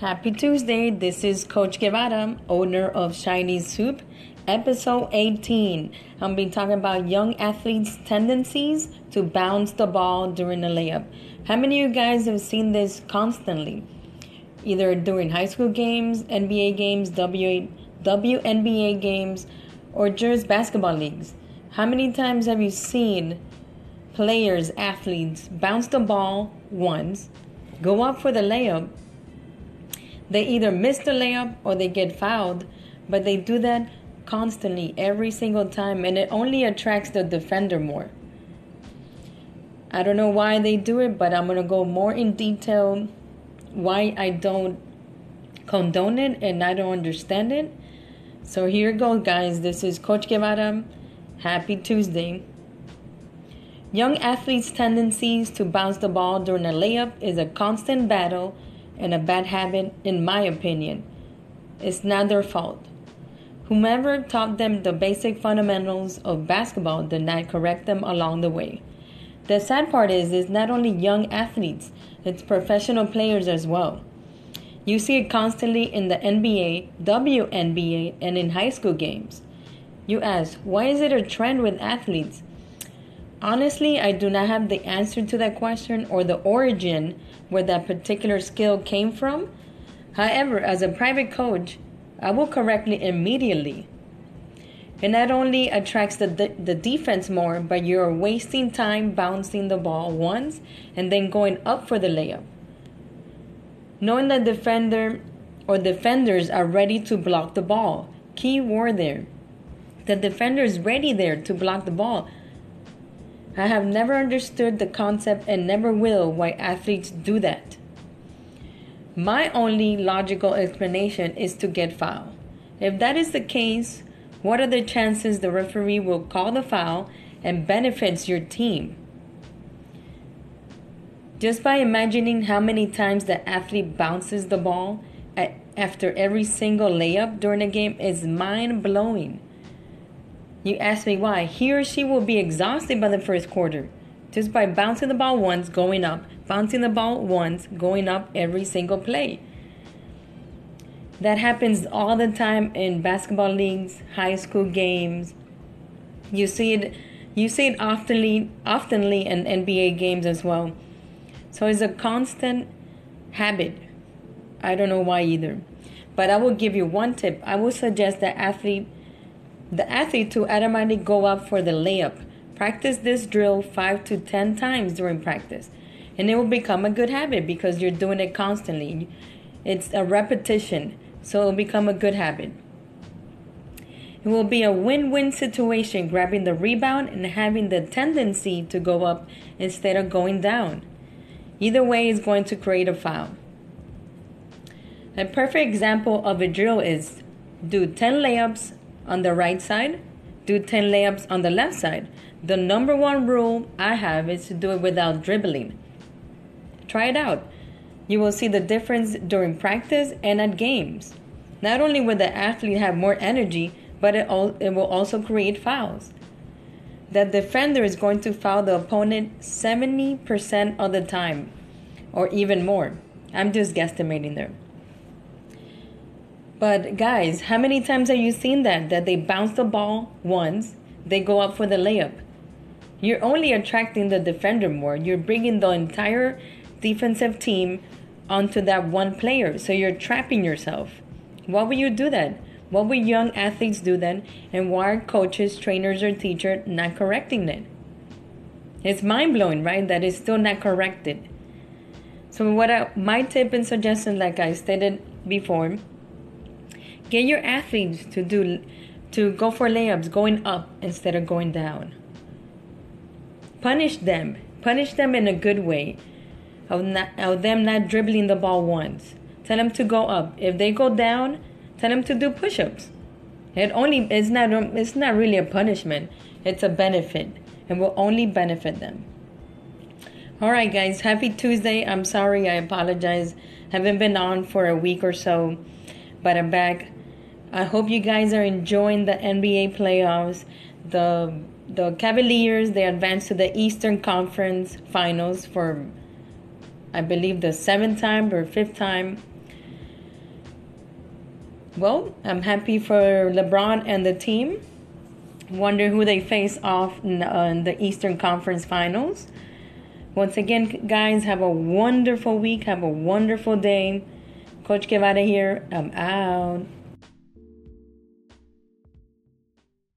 Happy Tuesday. This is Coach Guevara, owner of Shiny Soup, episode 18. I'm be talking about young athletes' tendencies to bounce the ball during a layup. How many of you guys have seen this constantly? Either during high school games, NBA games, w, WNBA games, or just basketball leagues. How many times have you seen players, athletes bounce the ball once, go up for the layup, they either miss the layup or they get fouled, but they do that constantly every single time and it only attracts the defender more. I don't know why they do it, but I'm going to go more in detail why I don't condone it and I don't understand it. So here goes, guys. This is Coach Guevara. Happy Tuesday. Young athletes' tendencies to bounce the ball during a layup is a constant battle and a bad habit, in my opinion. It's not their fault. Whomever taught them the basic fundamentals of basketball did not correct them along the way. The sad part is, it's not only young athletes, it's professional players as well. You see it constantly in the NBA, WNBA, and in high school games. You ask, why is it a trend with athletes? Honestly, I do not have the answer to that question or the origin where that particular skill came from. However, as a private coach, I will correct it immediately. It not only attracts the, the, the defense more, but you're wasting time bouncing the ball once and then going up for the layup. Knowing that defender or defenders are ready to block the ball. Key word there. The defender is ready there to block the ball. I have never understood the concept and never will why athletes do that. My only logical explanation is to get foul. If that is the case, what are the chances the referee will call the foul and benefits your team? Just by imagining how many times the athlete bounces the ball after every single layup during a game is mind blowing. You ask me why. He or she will be exhausted by the first quarter just by bouncing the ball once, going up, bouncing the ball once, going up every single play. That happens all the time in basketball leagues, high school games. You see it you see it oftenly oftenly in NBA games as well. So it's a constant habit. I don't know why either. But I will give you one tip. I will suggest that athlete the athlete to automatically go up for the layup. Practice this drill 5 to 10 times during practice, and it will become a good habit because you're doing it constantly. It's a repetition, so it will become a good habit. It will be a win win situation grabbing the rebound and having the tendency to go up instead of going down. Either way is going to create a foul. A perfect example of a drill is do 10 layups on the right side, do 10 layups on the left side. The number one rule I have is to do it without dribbling. Try it out. You will see the difference during practice and at games. Not only will the athlete have more energy, but it, all, it will also create fouls. The defender is going to foul the opponent 70% of the time, or even more. I'm just guesstimating there. But guys, how many times have you seen that? That they bounce the ball once, they go up for the layup. You're only attracting the defender more. You're bringing the entire defensive team onto that one player. So you're trapping yourself. Why would you do that? Why would young athletes do that? And why are coaches, trainers, or teachers not correcting it? It's mind blowing, right? That is still not corrected. So, what I, my tip and suggestion, like I stated before, Get your athletes to do to go for layups going up instead of going down. Punish them. Punish them in a good way. Of, not, of them not dribbling the ball once. Tell them to go up. If they go down, tell them to do push-ups. It only it's not it's not really a punishment. It's a benefit and will only benefit them. All right, guys. Happy Tuesday. I'm sorry. I apologize. Haven't been on for a week or so, but I'm back. I hope you guys are enjoying the NBA playoffs. The the Cavaliers they advanced to the Eastern Conference Finals for I believe the seventh time or fifth time. well, I'm happy for LeBron and the team. Wonder who they face off in, uh, in the Eastern Conference Finals. Once again, guys, have a wonderful week. Have a wonderful day. Coach Guevara here. I'm out.